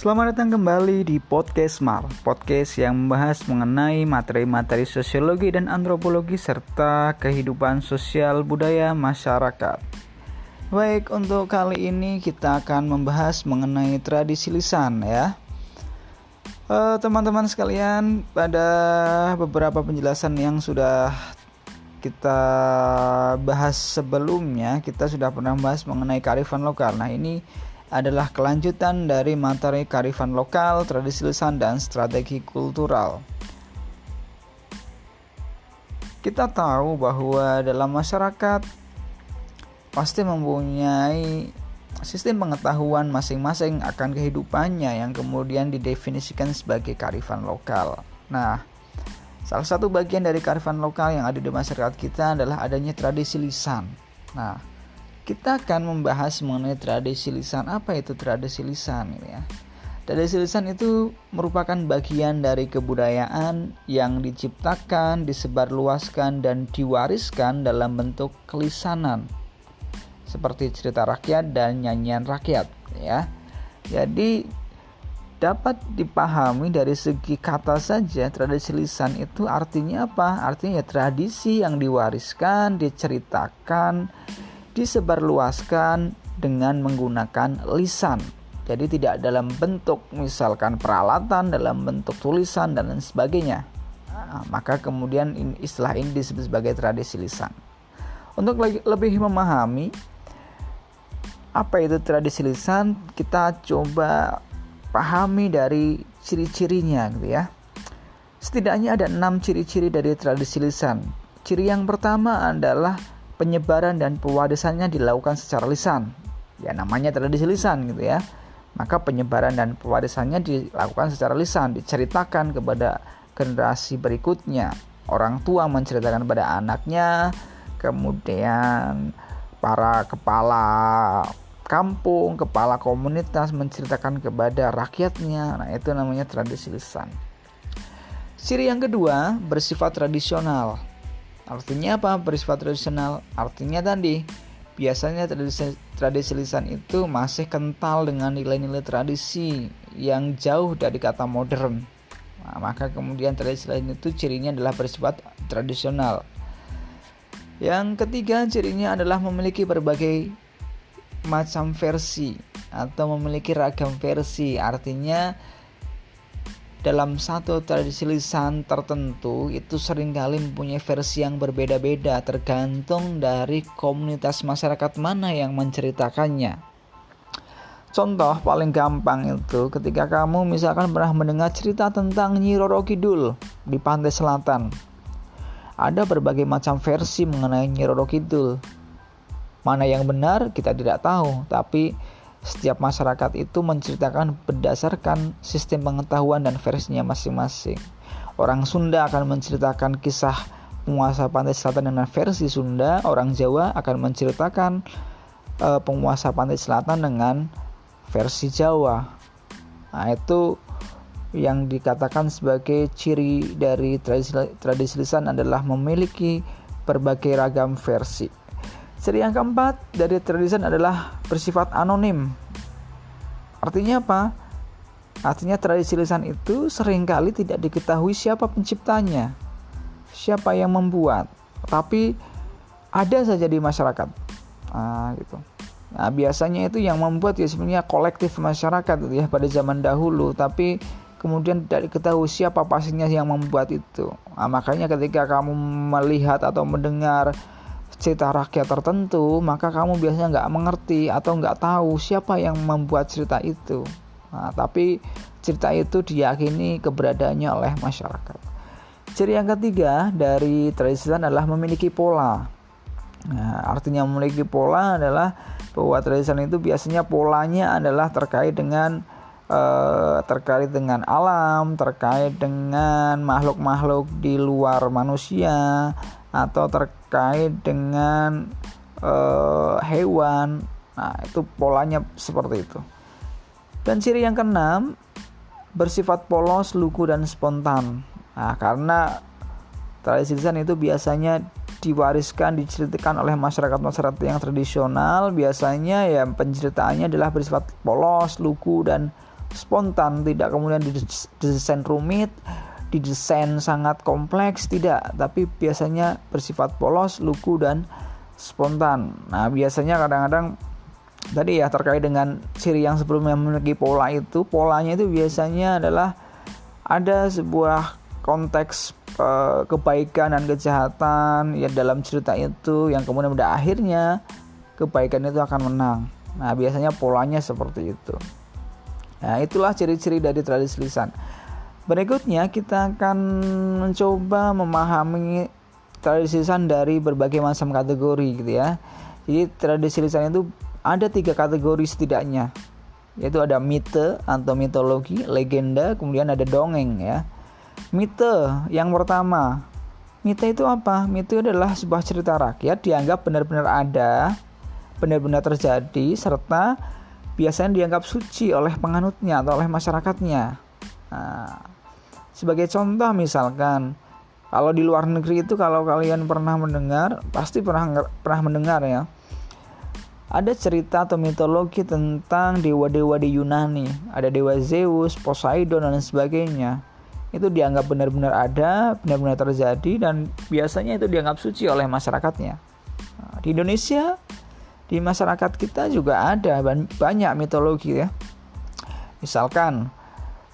Selamat datang kembali di Podcast Mar, podcast yang membahas mengenai materi-materi sosiologi dan antropologi serta kehidupan sosial budaya masyarakat. Baik, untuk kali ini kita akan membahas mengenai tradisi lisan ya. Eh, teman-teman uh, sekalian, pada beberapa penjelasan yang sudah kita bahas sebelumnya, kita sudah pernah bahas mengenai kearifan lokal. Nah, ini adalah kelanjutan dari materi kearifan lokal, tradisi lisan, dan strategi kultural. Kita tahu bahwa dalam masyarakat pasti mempunyai sistem pengetahuan masing-masing akan kehidupannya yang kemudian didefinisikan sebagai kearifan lokal. Nah, salah satu bagian dari kearifan lokal yang ada di masyarakat kita adalah adanya tradisi lisan. Nah, kita akan membahas mengenai tradisi lisan. Apa itu tradisi lisan ya? Tradisi lisan itu merupakan bagian dari kebudayaan yang diciptakan, disebarluaskan dan diwariskan dalam bentuk kelisanan. Seperti cerita rakyat dan nyanyian rakyat ya. Jadi dapat dipahami dari segi kata saja tradisi lisan itu artinya apa? Artinya ya tradisi yang diwariskan, diceritakan, disebarluaskan dengan menggunakan lisan. Jadi tidak dalam bentuk misalkan peralatan, dalam bentuk tulisan dan lain sebagainya. Nah, maka kemudian istilah ini disebut sebagai tradisi lisan. Untuk lebih memahami apa itu tradisi lisan, kita coba pahami dari ciri-cirinya gitu ya. Setidaknya ada enam ciri-ciri dari tradisi lisan. Ciri yang pertama adalah penyebaran dan pewarisannya dilakukan secara lisan. Ya namanya tradisi lisan gitu ya. Maka penyebaran dan pewarisannya dilakukan secara lisan, diceritakan kepada generasi berikutnya. Orang tua menceritakan kepada anaknya, kemudian para kepala kampung, kepala komunitas menceritakan kepada rakyatnya. Nah, itu namanya tradisi lisan. Ciri yang kedua bersifat tradisional. Artinya apa? Bersifat tradisional. Artinya tadi biasanya tradisi, tradisi lisan itu masih kental dengan nilai-nilai tradisi yang jauh dari kata modern. Nah, maka kemudian tradisi lain itu cirinya adalah bersifat tradisional. Yang ketiga cirinya adalah memiliki berbagai macam versi atau memiliki ragam versi. Artinya dalam satu tradisi lisan tertentu itu sering kali mempunyai versi yang berbeda-beda tergantung dari komunitas masyarakat mana yang menceritakannya. Contoh paling gampang itu ketika kamu misalkan pernah mendengar cerita tentang Nyi Roro Kidul di pantai selatan. Ada berbagai macam versi mengenai Nyi Roro Kidul. Mana yang benar kita tidak tahu, tapi setiap masyarakat itu menceritakan berdasarkan sistem pengetahuan dan versinya masing-masing. Orang Sunda akan menceritakan kisah penguasa pantai selatan dengan versi Sunda, orang Jawa akan menceritakan uh, penguasa pantai selatan dengan versi Jawa. Nah, itu yang dikatakan sebagai ciri dari tradisi, tradisi lisan adalah memiliki berbagai ragam versi. Ciri yang keempat dari tradisi adalah bersifat anonim. Artinya apa? Artinya tradisi lisan itu sering kali tidak diketahui siapa penciptanya, siapa yang membuat, tapi ada saja di masyarakat. Nah, gitu. Nah, biasanya itu yang membuat ya sebenarnya kolektif masyarakat ya pada zaman dahulu, tapi kemudian tidak diketahui siapa pastinya yang membuat itu. Nah, makanya ketika kamu melihat atau mendengar cerita rakyat tertentu, maka kamu biasanya nggak mengerti atau nggak tahu siapa yang membuat cerita itu. Nah, tapi cerita itu diyakini keberadaannya oleh masyarakat. Ciri yang ketiga dari tradisi adalah memiliki pola. Nah, artinya memiliki pola adalah bahwa tradisi itu biasanya polanya adalah terkait dengan uh, terkait dengan alam, terkait dengan makhluk-makhluk di luar manusia, atau terkait dengan uh, hewan. Nah, itu polanya seperti itu. Dan ciri yang keenam bersifat polos, lugu dan spontan. Nah, karena tradisi lisan itu biasanya diwariskan diceritakan oleh masyarakat-masyarakat yang tradisional biasanya ya penceritaannya adalah bersifat polos, lugu dan spontan tidak kemudian didesain rumit didesain sangat kompleks tidak. Tapi biasanya bersifat polos lugu dan spontan. Nah biasanya kadang-kadang tadi ya terkait dengan ciri yang sebelumnya memiliki pola itu polanya itu biasanya adalah ada sebuah konteks uh, kebaikan dan kejahatan ya dalam cerita itu yang kemudian pada akhirnya kebaikan itu akan menang. Nah biasanya polanya seperti itu. Nah itulah ciri-ciri dari tradisi lisan Berikutnya kita akan mencoba memahami tradisi lisan dari berbagai macam kategori gitu ya. Jadi tradisi lisan itu ada tiga kategori setidaknya yaitu ada mite atau mitologi, legenda, kemudian ada dongeng ya. Mite yang pertama, mite itu apa? Mite adalah sebuah cerita rakyat dianggap benar-benar ada, benar-benar terjadi, serta biasanya dianggap suci oleh penganutnya atau oleh masyarakatnya. Nah, sebagai contoh misalkan kalau di luar negeri itu kalau kalian pernah mendengar, pasti pernah pernah mendengar ya. Ada cerita atau mitologi tentang dewa-dewa di Yunani. Ada dewa Zeus, Poseidon dan sebagainya. Itu dianggap benar-benar ada, benar-benar terjadi dan biasanya itu dianggap suci oleh masyarakatnya. Nah, di Indonesia di masyarakat kita juga ada banyak mitologi ya. Misalkan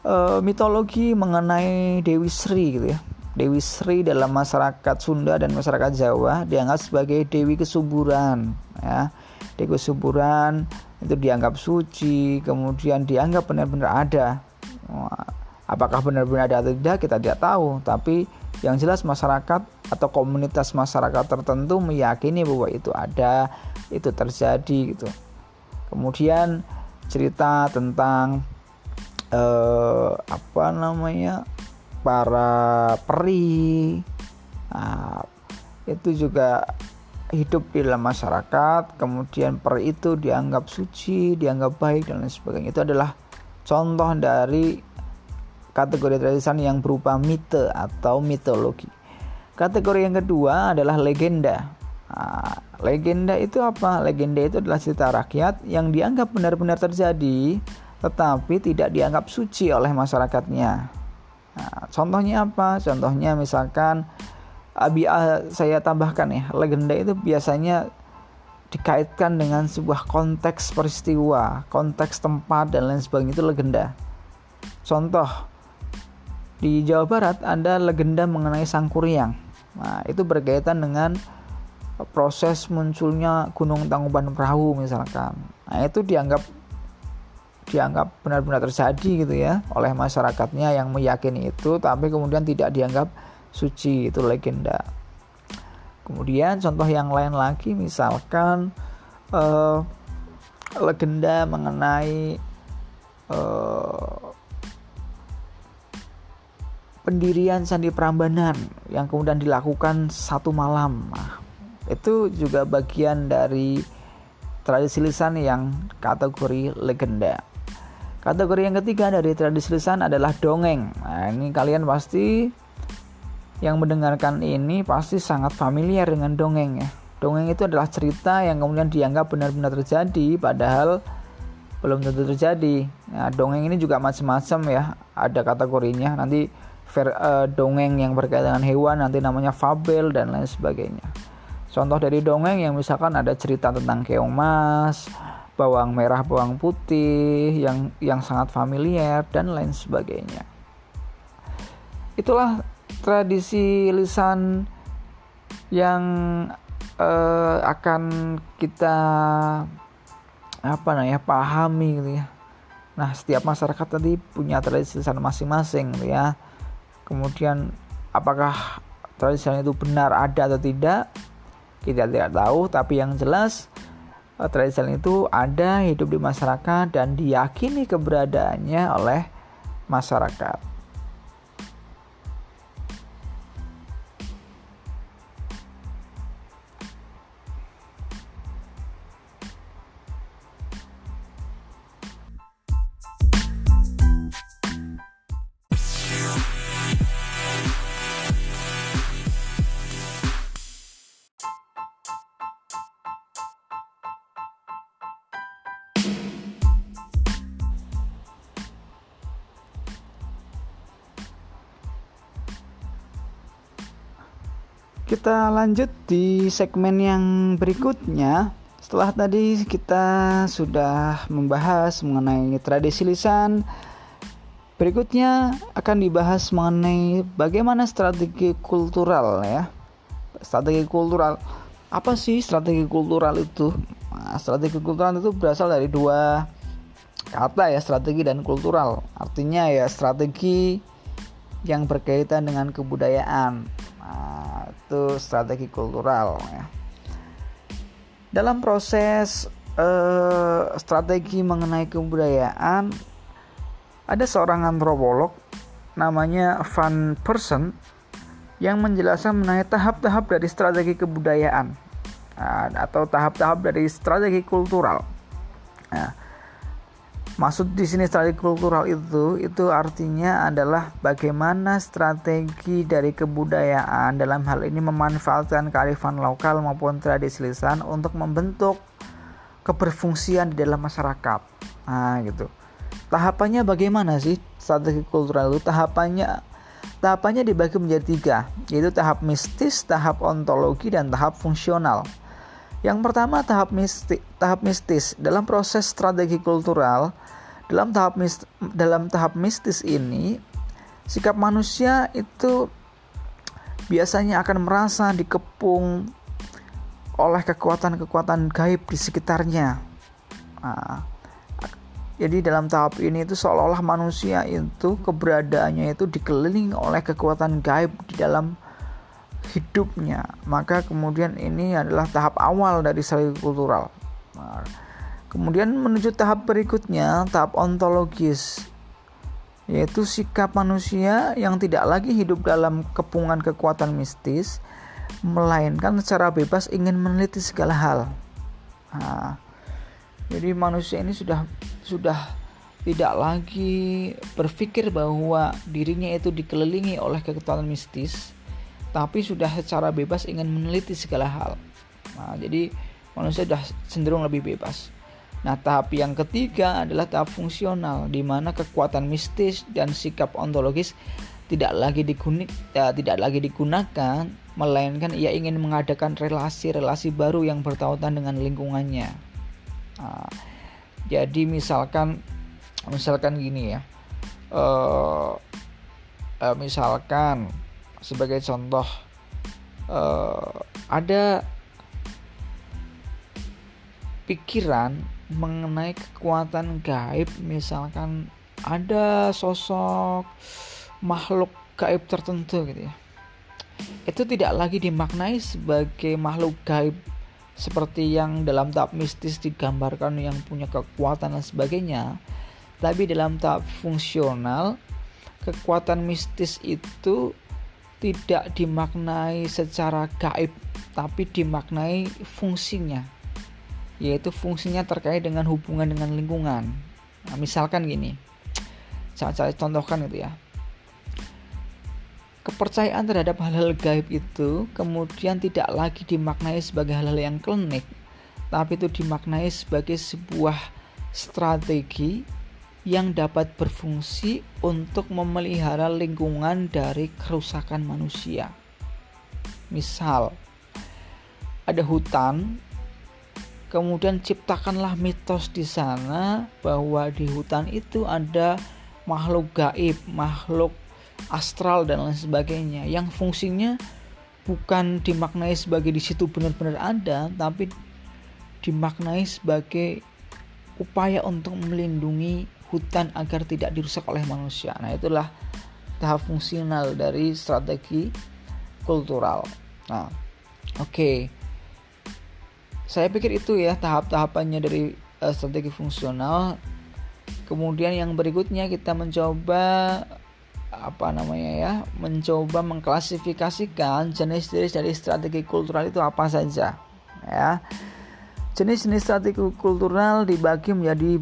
uh, mitologi mengenai Dewi Sri gitu ya. Dewi Sri dalam masyarakat Sunda dan masyarakat Jawa dianggap sebagai dewi kesuburan ya. Dewi kesuburan itu dianggap suci, kemudian dianggap benar-benar ada. Apakah benar-benar ada atau tidak kita tidak tahu, tapi yang jelas masyarakat atau komunitas masyarakat tertentu meyakini bahwa itu ada, itu terjadi gitu. Kemudian cerita tentang eh, apa namanya para peri nah, itu juga hidup di dalam masyarakat. Kemudian peri itu dianggap suci dianggap baik dan lain sebagainya. Itu adalah contoh dari kategori tradisi yang berupa mite atau mitologi. Kategori yang kedua adalah legenda. Nah, legenda itu apa? Legenda itu adalah cerita rakyat yang dianggap benar-benar terjadi tetapi tidak dianggap suci oleh masyarakatnya. Nah, contohnya apa? Contohnya misalkan abi saya tambahkan ya, legenda itu biasanya dikaitkan dengan sebuah konteks peristiwa, konteks tempat dan lain sebagainya itu legenda. Contoh di Jawa Barat ada legenda mengenai Sang Kuryang. Nah, itu berkaitan dengan proses munculnya Gunung Tangkuban Perahu misalkan. Nah, itu dianggap dianggap benar-benar terjadi gitu ya oleh masyarakatnya yang meyakini itu tapi kemudian tidak dianggap suci itu legenda. Kemudian contoh yang lain lagi misalkan uh, legenda mengenai uh, pendirian Sandi Prambanan yang kemudian dilakukan satu malam. Nah, itu juga bagian dari tradisi lisan yang kategori legenda Kategori yang ketiga dari tradisi lisan adalah dongeng. Nah, ini kalian pasti yang mendengarkan ini pasti sangat familiar dengan dongeng ya. Dongeng itu adalah cerita yang kemudian dianggap benar-benar terjadi padahal belum tentu terjadi. Nah, dongeng ini juga macam-macam ya, ada kategorinya. Nanti ver, uh, dongeng yang berkaitan dengan hewan nanti namanya fabel dan lain sebagainya. Contoh dari dongeng yang misalkan ada cerita tentang keong mas, bawang merah, bawang putih yang yang sangat familiar dan lain sebagainya. Itulah tradisi lisan yang uh, akan kita apa namanya pahami gitu ya. Nah, setiap masyarakat tadi punya tradisi lisan masing-masing gitu ya. Kemudian apakah tradisi itu benar ada atau tidak? Kita tidak tahu, tapi yang jelas Eh, tradisi itu ada hidup di masyarakat dan diyakini keberadaannya oleh masyarakat. Kita lanjut di segmen yang berikutnya. Setelah tadi kita sudah membahas mengenai tradisi lisan, berikutnya akan dibahas mengenai bagaimana strategi kultural ya. Strategi kultural. Apa sih strategi kultural itu? Nah, strategi kultural itu berasal dari dua kata ya, strategi dan kultural. Artinya ya strategi yang berkaitan dengan kebudayaan. Itu strategi kultural ya. Dalam proses eh, strategi mengenai kebudayaan ada seorang antropolog namanya Van Person yang menjelaskan mengenai tahap-tahap dari strategi kebudayaan nah, atau tahap-tahap dari strategi kultural. Nah, Maksud di sini strategi kultural itu itu artinya adalah bagaimana strategi dari kebudayaan dalam hal ini memanfaatkan kearifan lokal maupun tradisi lisan untuk membentuk keberfungsian di dalam masyarakat. Nah, gitu. Tahapannya bagaimana sih strategi kultural itu? Tahapannya tahapannya dibagi menjadi tiga, yaitu tahap mistis, tahap ontologi, dan tahap fungsional. Yang pertama tahap mistis, tahap mistis dalam proses strategi kultural dalam tahap mistis, dalam tahap mistis ini sikap manusia itu biasanya akan merasa dikepung oleh kekuatan-kekuatan gaib di sekitarnya. Nah, jadi dalam tahap ini itu seolah-olah manusia itu keberadaannya itu dikelilingi oleh kekuatan gaib di dalam hidupnya. Maka kemudian ini adalah tahap awal dari strategi kultural. Nah, kemudian menuju tahap berikutnya tahap ontologis yaitu sikap manusia yang tidak lagi hidup dalam kepungan kekuatan mistis melainkan secara bebas ingin meneliti segala hal. Nah, jadi manusia ini sudah sudah tidak lagi berpikir bahwa dirinya itu dikelilingi oleh kekuatan mistis tapi sudah secara bebas ingin meneliti segala hal. Nah, jadi manusia sudah cenderung lebih bebas. Nah, tahap yang ketiga adalah tahap fungsional, di mana kekuatan mistis dan sikap ontologis tidak lagi digunik, ya, tidak lagi digunakan, melainkan ia ingin mengadakan relasi-relasi baru yang bertautan dengan lingkungannya. Nah, jadi misalkan, misalkan gini ya, uh, uh, misalkan sebagai contoh uh, ada pikiran mengenai kekuatan gaib. Misalkan ada sosok makhluk gaib tertentu gitu ya. Itu tidak lagi dimaknai sebagai makhluk gaib seperti yang dalam tahap mistis digambarkan yang punya kekuatan dan sebagainya. Tapi dalam tahap fungsional kekuatan mistis itu tidak dimaknai secara gaib tapi dimaknai fungsinya yaitu fungsinya terkait dengan hubungan dengan lingkungan. Nah, misalkan gini saya, saya contohkan itu ya. Kepercayaan terhadap hal-hal gaib itu kemudian tidak lagi dimaknai sebagai hal-hal yang klinik tapi itu dimaknai sebagai sebuah strategi yang dapat berfungsi untuk memelihara lingkungan dari kerusakan manusia. Misal, ada hutan, kemudian ciptakanlah mitos di sana bahwa di hutan itu ada makhluk gaib, makhluk astral dan lain sebagainya yang fungsinya bukan dimaknai sebagai di situ benar-benar ada, tapi dimaknai sebagai upaya untuk melindungi hutan agar tidak dirusak oleh manusia. Nah, itulah tahap fungsional dari strategi kultural. Nah, oke. Okay. Saya pikir itu ya tahap-tahapannya dari uh, strategi fungsional. Kemudian yang berikutnya kita mencoba apa namanya ya, mencoba mengklasifikasikan jenis-jenis dari strategi kultural itu apa saja. Ya. Jenis-jenis strategi kultural dibagi menjadi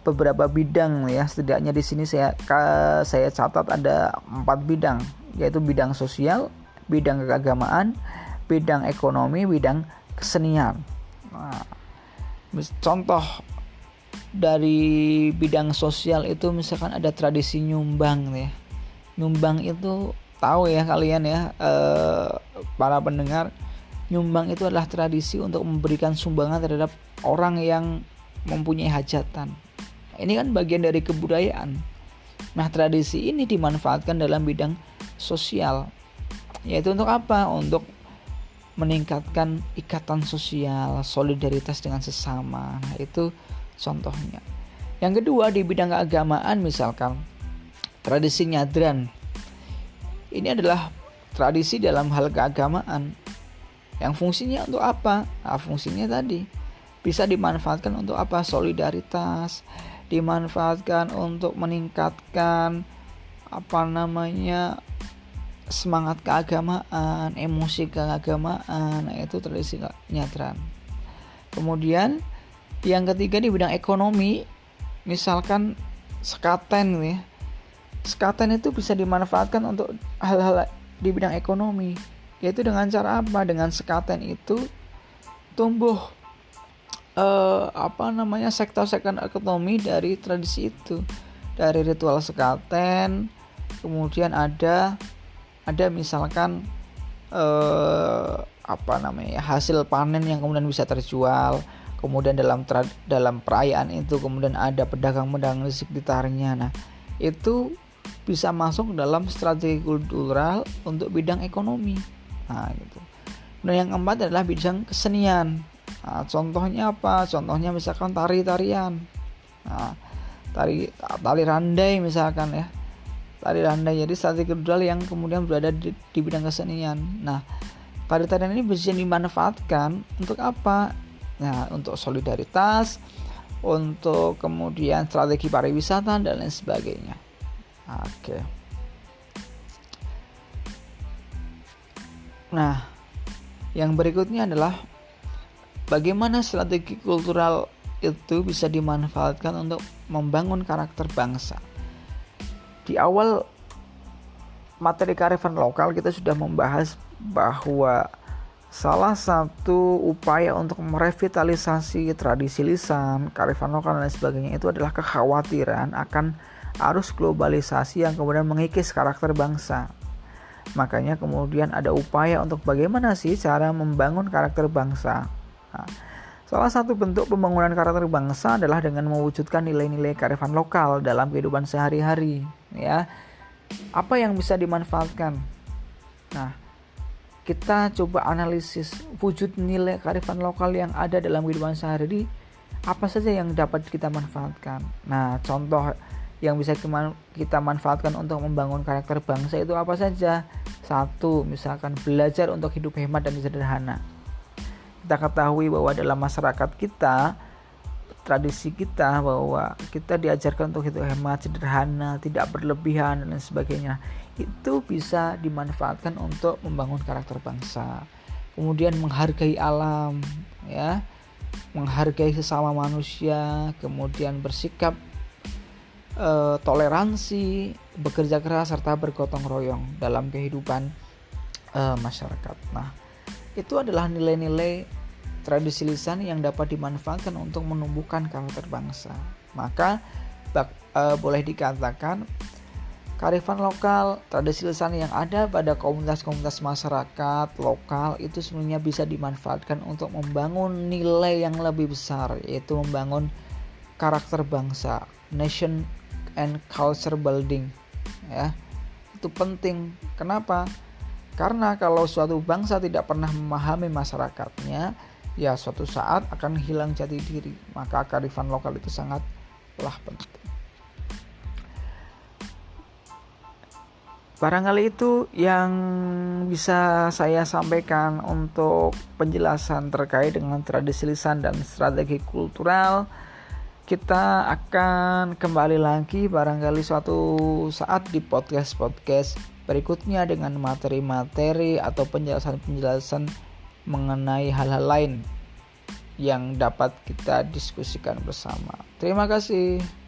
beberapa bidang ya. Setidaknya di sini saya saya catat ada empat bidang, yaitu bidang sosial, bidang keagamaan, bidang ekonomi, bidang kesenian. Nah, contoh dari bidang sosial itu misalkan ada tradisi nyumbang ya. Nyumbang itu tahu ya kalian ya eh, para pendengar nyumbang itu adalah tradisi untuk memberikan sumbangan terhadap orang yang mempunyai hajatan. Ini kan bagian dari kebudayaan. Nah, tradisi ini dimanfaatkan dalam bidang sosial. Yaitu untuk apa? Untuk meningkatkan ikatan sosial, solidaritas dengan sesama. Nah, itu contohnya. Yang kedua di bidang keagamaan misalkan tradisi nyadran. Ini adalah tradisi dalam hal keagamaan yang fungsinya untuk apa? Nah, fungsinya tadi bisa dimanfaatkan untuk apa? Solidaritas, dimanfaatkan untuk meningkatkan apa namanya semangat keagamaan, emosi keagamaan, nah, itu tradisi nyadran. Kemudian yang ketiga di bidang ekonomi, misalkan sekaten ya. Sekaten itu bisa dimanfaatkan untuk hal-hal di bidang ekonomi yaitu dengan cara apa? Dengan sekaten itu tumbuh eh, apa namanya sektor-sektor ekonomi dari tradisi itu. Dari ritual sekaten kemudian ada ada misalkan eh, apa namanya hasil panen yang kemudian bisa terjual. Kemudian dalam dalam perayaan itu kemudian ada pedagang-pedagang di sekitarnya. Nah itu bisa masuk dalam strategi kultural untuk bidang ekonomi Nah, gitu. Nah, yang keempat adalah bidang kesenian. Nah, contohnya apa? Contohnya misalkan tari-tarian. Nah, tari tali randai misalkan ya. Tari randai jadi strategi kultural yang kemudian berada di, di bidang kesenian. Nah, tari-tarian ini bisa dimanfaatkan untuk apa? Nah, untuk solidaritas, untuk kemudian strategi pariwisata dan lain sebagainya. Oke. Okay. Nah, yang berikutnya adalah bagaimana strategi kultural itu bisa dimanfaatkan untuk membangun karakter bangsa. Di awal materi karifan lokal kita sudah membahas bahwa salah satu upaya untuk merevitalisasi tradisi lisan, karifan lokal dan sebagainya itu adalah kekhawatiran akan arus globalisasi yang kemudian mengikis karakter bangsa. Makanya kemudian ada upaya untuk bagaimana sih cara membangun karakter bangsa. Nah, salah satu bentuk pembangunan karakter bangsa adalah dengan mewujudkan nilai-nilai kearifan lokal dalam kehidupan sehari-hari. Ya, apa yang bisa dimanfaatkan? Nah, kita coba analisis wujud nilai kearifan lokal yang ada dalam kehidupan sehari-hari apa saja yang dapat kita manfaatkan. Nah, contoh yang bisa kita manfaatkan untuk membangun karakter bangsa itu apa saja? Satu, misalkan belajar untuk hidup hemat dan sederhana. Kita ketahui bahwa dalam masyarakat kita, tradisi kita bahwa kita diajarkan untuk hidup hemat, sederhana, tidak berlebihan dan sebagainya. Itu bisa dimanfaatkan untuk membangun karakter bangsa. Kemudian menghargai alam, ya, menghargai sesama manusia, kemudian bersikap uh, toleransi, bekerja keras serta bergotong royong dalam kehidupan uh, masyarakat. Nah, itu adalah nilai-nilai tradisi lisan yang dapat dimanfaatkan untuk menumbuhkan karakter bangsa. Maka bak, uh, boleh dikatakan karifan lokal, tradisi lisan yang ada pada komunitas-komunitas masyarakat lokal itu sebenarnya bisa dimanfaatkan untuk membangun nilai yang lebih besar, yaitu membangun karakter bangsa, nation and culture building ya. Itu penting. Kenapa? Karena kalau suatu bangsa tidak pernah memahami masyarakatnya ya suatu saat akan hilang jati diri. Maka kearifan lokal itu sangatlah penting. Barangkali itu yang bisa saya sampaikan untuk penjelasan terkait dengan tradisi lisan dan strategi kultural kita akan kembali lagi barangkali suatu saat di podcast-podcast berikutnya dengan materi-materi atau penjelasan-penjelasan mengenai hal-hal lain yang dapat kita diskusikan bersama. Terima kasih.